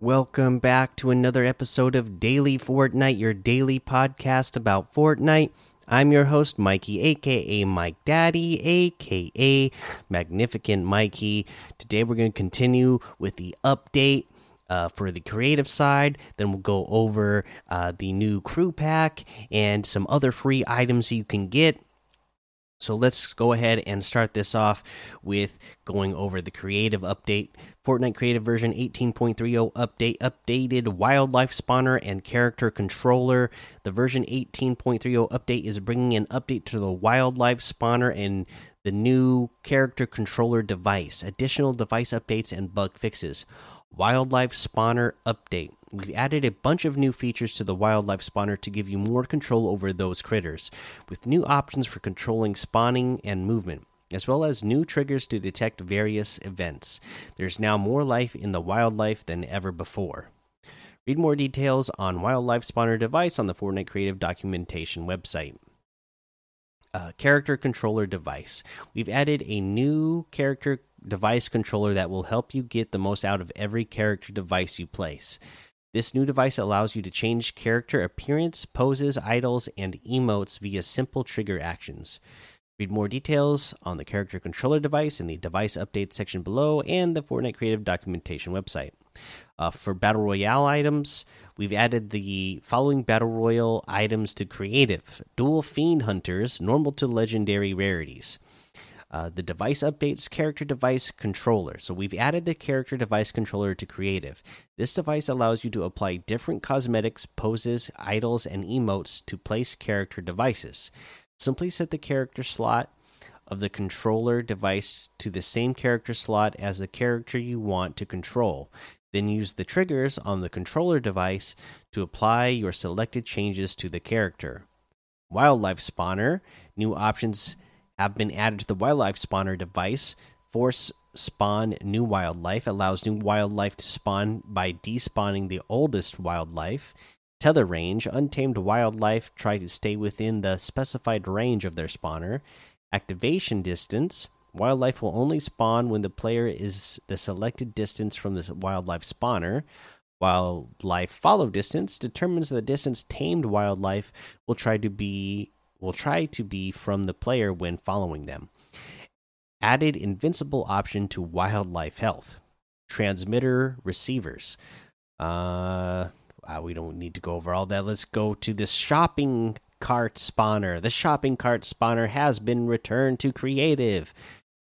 Welcome back to another episode of Daily Fortnite, your daily podcast about Fortnite. I'm your host, Mikey, aka Mike Daddy, aka Magnificent Mikey. Today we're going to continue with the update uh, for the creative side. Then we'll go over uh, the new crew pack and some other free items you can get. So let's go ahead and start this off with going over the creative update. Fortnite Creative version 18.30 update updated wildlife spawner and character controller. The version 18.30 update is bringing an update to the wildlife spawner and the new character controller device. Additional device updates and bug fixes. Wildlife spawner update. We've added a bunch of new features to the wildlife spawner to give you more control over those critters, with new options for controlling spawning and movement, as well as new triggers to detect various events. There's now more life in the wildlife than ever before. Read more details on wildlife spawner device on the Fortnite Creative documentation website. Uh, character controller device. We've added a new character device controller that will help you get the most out of every character device you place. This new device allows you to change character appearance, poses, idles, and emotes via simple trigger actions. Read more details on the character controller device in the device update section below and the Fortnite Creative documentation website. Uh, for Battle Royale items, we've added the following Battle Royale items to Creative Dual Fiend Hunters, normal to legendary rarities. Uh, the device updates character device controller. So we've added the character device controller to creative. This device allows you to apply different cosmetics, poses, idles, and emotes to place character devices. Simply set the character slot of the controller device to the same character slot as the character you want to control. Then use the triggers on the controller device to apply your selected changes to the character. Wildlife Spawner, new options have been added to the wildlife spawner device. Force spawn new wildlife allows new wildlife to spawn by despawning the oldest wildlife. Tether range untamed wildlife try to stay within the specified range of their spawner. Activation distance wildlife will only spawn when the player is the selected distance from the wildlife spawner. Wildlife follow distance determines the distance tamed wildlife will try to be will try to be from the player when following them. Added invincible option to wildlife health. Transmitter receivers. Uh, uh, we don't need to go over all that. Let's go to this shopping cart spawner. The shopping cart spawner has been returned to creative.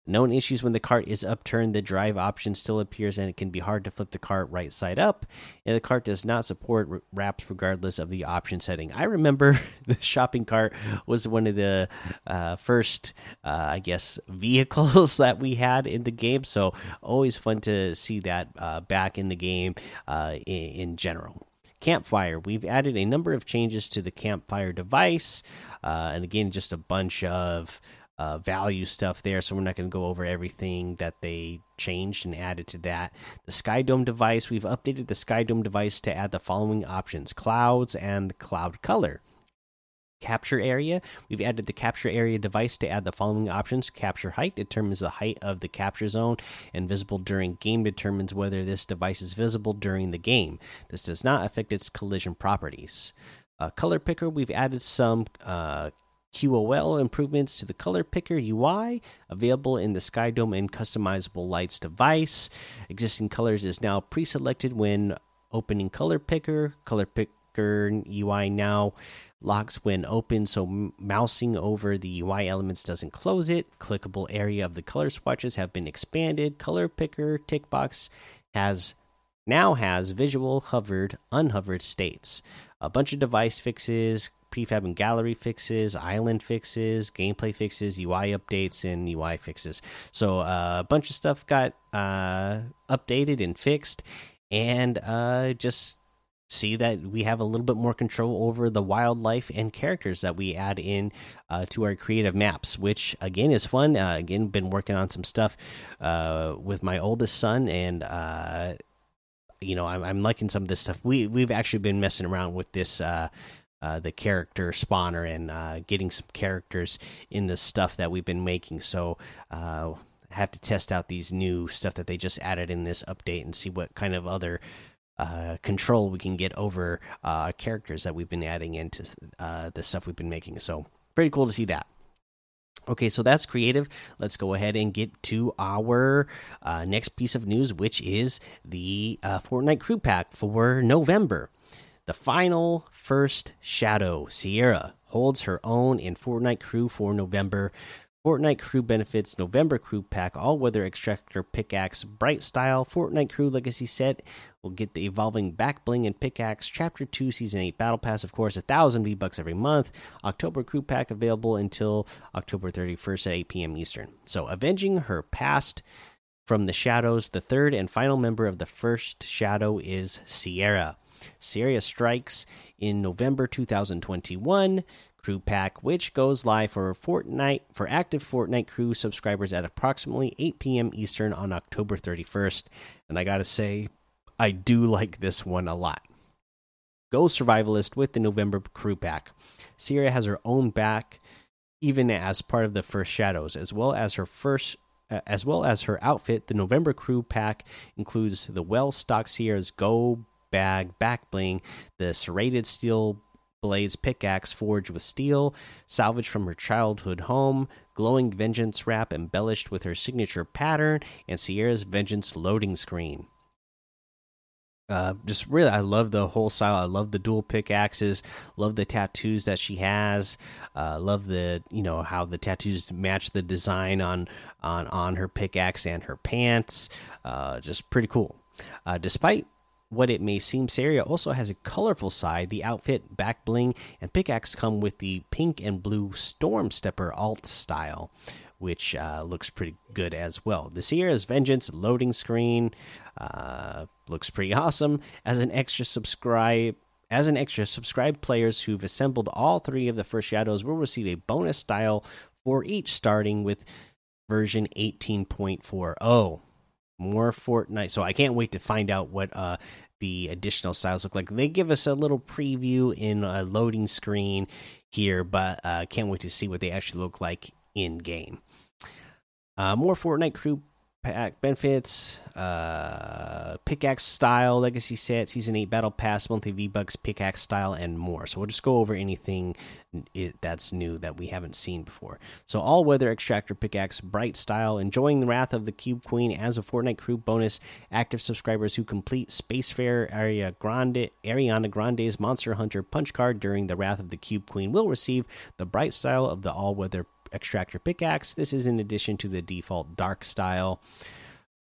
Known issues when the cart is upturned, the drive option still appears and it can be hard to flip the cart right side up. And the cart does not support wraps regardless of the option setting. I remember the shopping cart was one of the uh, first, uh, I guess, vehicles that we had in the game. So always fun to see that uh, back in the game uh, in, in general campfire we've added a number of changes to the campfire device uh, and again just a bunch of uh, value stuff there, so we're not going to go over everything that they changed and added to that. The Sky Dome device, we've updated the Sky Dome device to add the following options clouds and cloud color. Capture area, we've added the capture area device to add the following options capture height determines the height of the capture zone, and visible during game determines whether this device is visible during the game. This does not affect its collision properties. Uh, color picker, we've added some uh, QOL improvements to the color picker UI available in the Sky Dome and customizable lights device. Existing colors is now pre selected when opening color picker. Color picker UI now locks when open, so mousing over the UI elements doesn't close it. Clickable area of the color swatches have been expanded. Color picker tick box has now has visual hovered unhovered states. A bunch of device fixes, prefab and gallery fixes, island fixes, gameplay fixes, UI updates, and UI fixes. So uh, a bunch of stuff got uh, updated and fixed, and uh, just see that we have a little bit more control over the wildlife and characters that we add in uh, to our creative maps which again is fun uh, again been working on some stuff uh, with my oldest son and you know I'm, I'm, liking some of this stuff we we've actually been messing around with this uh, the character spawner and uh, getting some characters in the stuff that we've been making. So uh, have to test out these new stuff that they just added in this update and see what kind of other uh, control we can get over uh, characters that we've been adding into the stuff we've been making. So pretty cool to see that. Okay, so that's creative. Let's go ahead and get to our next piece of news, which is the Fortnite Crew Pack for November. The final first shadow, Sierra, holds her own in Fortnite Crew for November. Fortnite Crew benefits November Crew Pack All Weather Extractor Pickaxe Bright Style Fortnite Crew Legacy Set We'll get the Evolving Back Bling and Pickaxe Chapter 2 Season 8 Battle Pass, of course, a thousand V Bucks every month. October Crew Pack available until October 31st at 8 p.m. Eastern. So, avenging her past from the shadows, the third and final member of the first shadow is Sierra. Sierra strikes in November 2021 crew pack, which goes live for Fortnite for active Fortnite crew subscribers at approximately 8 p.m. Eastern on October 31st. And I gotta say, I do like this one a lot. Go survivalist with the November crew pack. Sierra has her own back, even as part of the first shadows, as well as her first. Uh, as well as her outfit, the November crew pack includes the well stocked Sierra's Go bag back bling, the serrated steel blades pickaxe forged with steel, salvaged from her childhood home, glowing vengeance wrap embellished with her signature pattern, and Sierra's vengeance loading screen. Uh, just really, I love the whole style. I love the dual pickaxes. Love the tattoos that she has. Uh, love the you know how the tattoos match the design on on on her pickaxe and her pants. Uh, just pretty cool. Uh, despite what it may seem, Sierra also has a colorful side. The outfit, back bling, and pickaxe come with the pink and blue Storm Stepper alt style, which uh, looks pretty good as well. The Sierra's Vengeance loading screen uh, looks pretty awesome. As an extra subscribe. As an extra, subscribe players who've assembled all three of the first shadows will receive a bonus style for each, starting with version 18.40 more Fortnite. So I can't wait to find out what uh, the additional styles look like. They give us a little preview in a loading screen here, but uh, can't wait to see what they actually look like in game. Uh, more Fortnite crew pack benefits, uh, pickaxe style, legacy set, season 8 battle pass, monthly V bucks, pickaxe style, and more. So we'll just go over anything that's new that we haven't seen before. So, all weather extractor pickaxe, bright style, enjoying the wrath of the Cube Queen as a Fortnite crew bonus. Active subscribers who complete Spacefarer Area Grande, Ariana Grande's Monster Hunter punch card during the Wrath of the Cube Queen will receive the bright style of the all weather extractor pickaxe. This is in addition to the default dark style.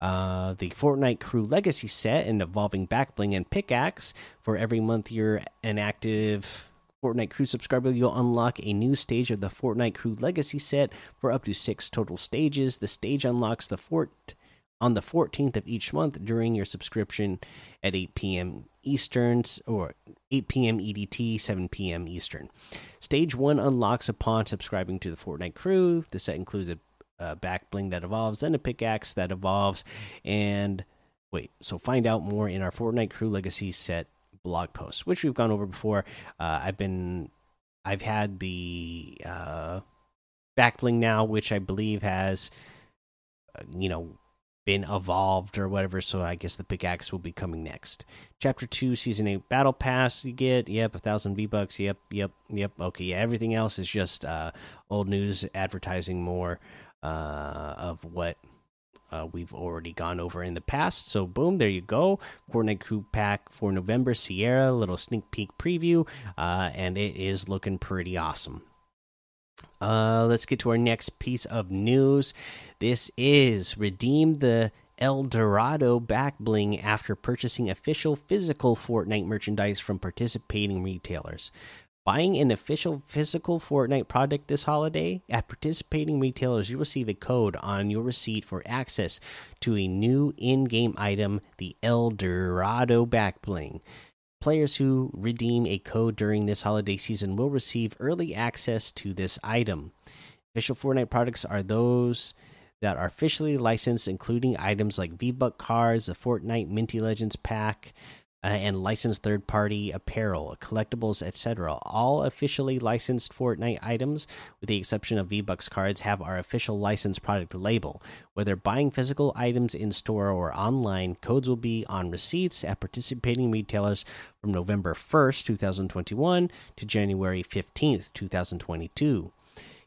Uh, the Fortnite Crew Legacy set and evolving backbling and pickaxe. For every month you're an active Fortnite Crew subscriber, you'll unlock a new stage of the Fortnite Crew Legacy set for up to six total stages. The stage unlocks the fort on the 14th of each month during your subscription at 8 p.m. Eastern or 8 p.m. EDT, 7 p.m. Eastern. Stage 1 unlocks upon subscribing to the Fortnite crew. The set includes a, a back bling that evolves and a pickaxe that evolves. And wait, so find out more in our Fortnite crew legacy set blog post, which we've gone over before. Uh, I've been, I've had the uh, back bling now, which I believe has, uh, you know, been evolved or whatever. So I guess the pickaxe will be coming next. Chapter two, season eight battle pass. You get yep a thousand V bucks. Yep, yep, yep. Okay, yeah. Everything else is just uh, old news, advertising more uh, of what. Uh, we've already gone over in the past. So, boom, there you go. Fortnite Crew Pack for November Sierra, little sneak peek preview, uh, and it is looking pretty awesome. Uh, let's get to our next piece of news. This is redeem the El Dorado back bling after purchasing official physical Fortnite merchandise from participating retailers. Buying an official physical Fortnite product this holiday at participating retailers, you receive a code on your receipt for access to a new in game item, the El Dorado back bling. Players who redeem a code during this holiday season will receive early access to this item. Official Fortnite products are those that are officially licensed, including items like V Buck cards, the Fortnite Minty Legends pack, uh, and licensed third party apparel, collectibles, etc. All officially licensed Fortnite items, with the exception of V Bucks cards, have our official licensed product label. Whether buying physical items in store or online, codes will be on receipts at participating retailers from November 1st, 2021 to January 15th, 2022.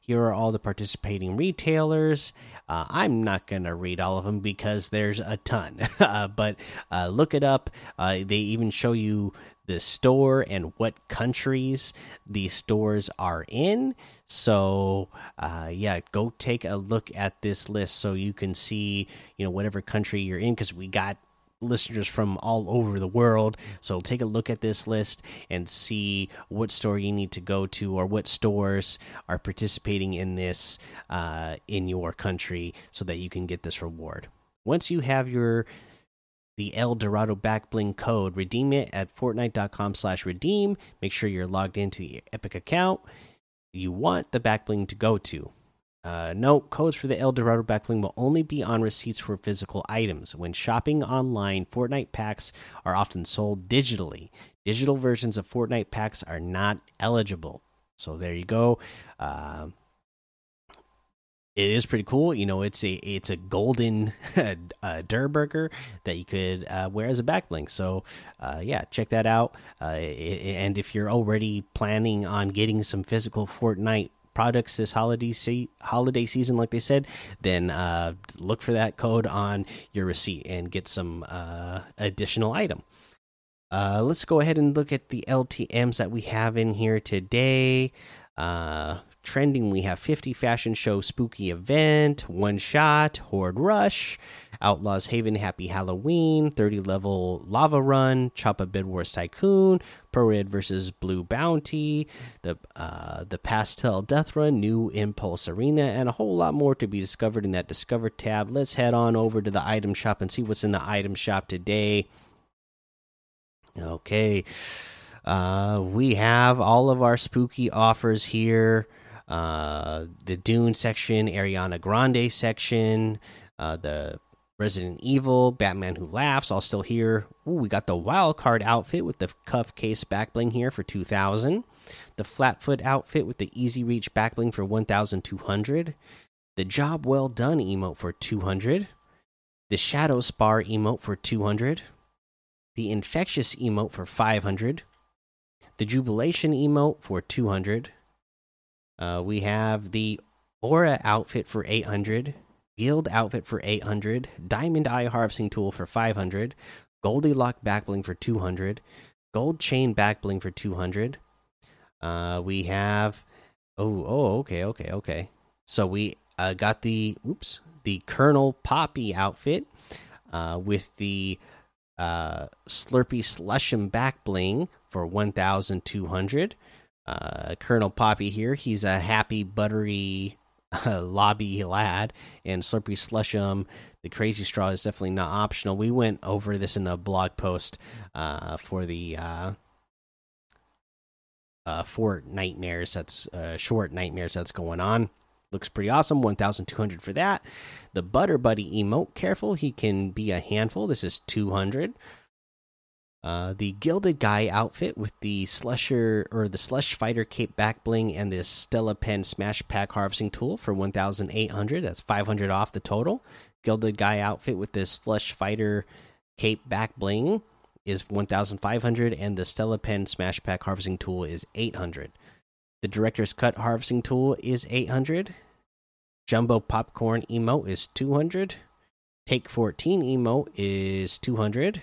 Here are all the participating retailers. Uh, I'm not going to read all of them because there's a ton, uh, but uh, look it up. Uh, they even show you the store and what countries these stores are in. So, uh, yeah, go take a look at this list so you can see, you know, whatever country you're in because we got listeners from all over the world. So take a look at this list and see what store you need to go to or what stores are participating in this uh, in your country so that you can get this reward. Once you have your the El Dorado backbling code, redeem it at fortnite.com slash redeem. Make sure you're logged into the Epic account you want the backbling to go to. Uh, codes for the El Dorado backbling will only be on receipts for physical items. When shopping online, Fortnite packs are often sold digitally. Digital versions of Fortnite packs are not eligible. So there you go. Uh, it is pretty cool. You know, it's a it's a golden uh, that you could uh, wear as a backbling. So, uh, yeah, check that out. Uh, and if you're already planning on getting some physical Fortnite products this holiday se holiday season, like they said, then uh, look for that code on your receipt and get some uh, additional item. Uh, let's go ahead and look at the LTMs that we have in here today. Trending, we have 50 Fashion Show Spooky Event, One Shot, Horde Rush, Outlaws Haven Happy Halloween, 30 level Lava Run, Choppa Bed Wars Tycoon, Pro Red versus Blue Bounty, the uh, the Pastel Death Run, New Impulse Arena, and a whole lot more to be discovered in that Discover tab. Let's head on over to the item shop and see what's in the item shop today. Okay. Uh, we have all of our spooky offers here. Uh, the Dune section, Ariana Grande section, uh, the Resident Evil, Batman Who Laughs, all still here. Ooh, we got the wild card outfit with the cuff case backbling here for 2000. The flatfoot outfit with the easy reach backbling for 1200. The job well done emote for 200. The shadow spar emote for 200. The infectious emote for 500. The jubilation emote for 200. Uh, we have the aura outfit for 800 Guild outfit for 800, Diamond Eye harvesting tool for 500, Goldilock backbling for 200, Gold chain backbling for 200. Uh, we have oh oh okay okay okay. So we uh, got the oops the Kernel Poppy outfit uh, with the uh, Slurpy Slushum backbling for 1,200. Uh, Kernel Poppy here, he's a happy buttery lobby lad and slurpy slushum the crazy straw is definitely not optional. We went over this in a blog post uh, for the uh, uh, Fortnitemares that's uh, short nightmares that's going on. Looks pretty awesome. 1200 for that. The butter buddy emote. Careful he can be a handful. This is 200 uh, the Gilded Guy outfit with the Slusher or the Slush Fighter Cape back bling and this Stella Pen Smash Pack harvesting tool for 1,800. That's 500 off the total. Gilded Guy outfit with this Slush Fighter Cape back bling is 1,500, and the Stella Pen Smash Pack harvesting tool is 800. The Director's Cut harvesting tool is 800. Jumbo Popcorn emote is 200. Take 14 emote is 200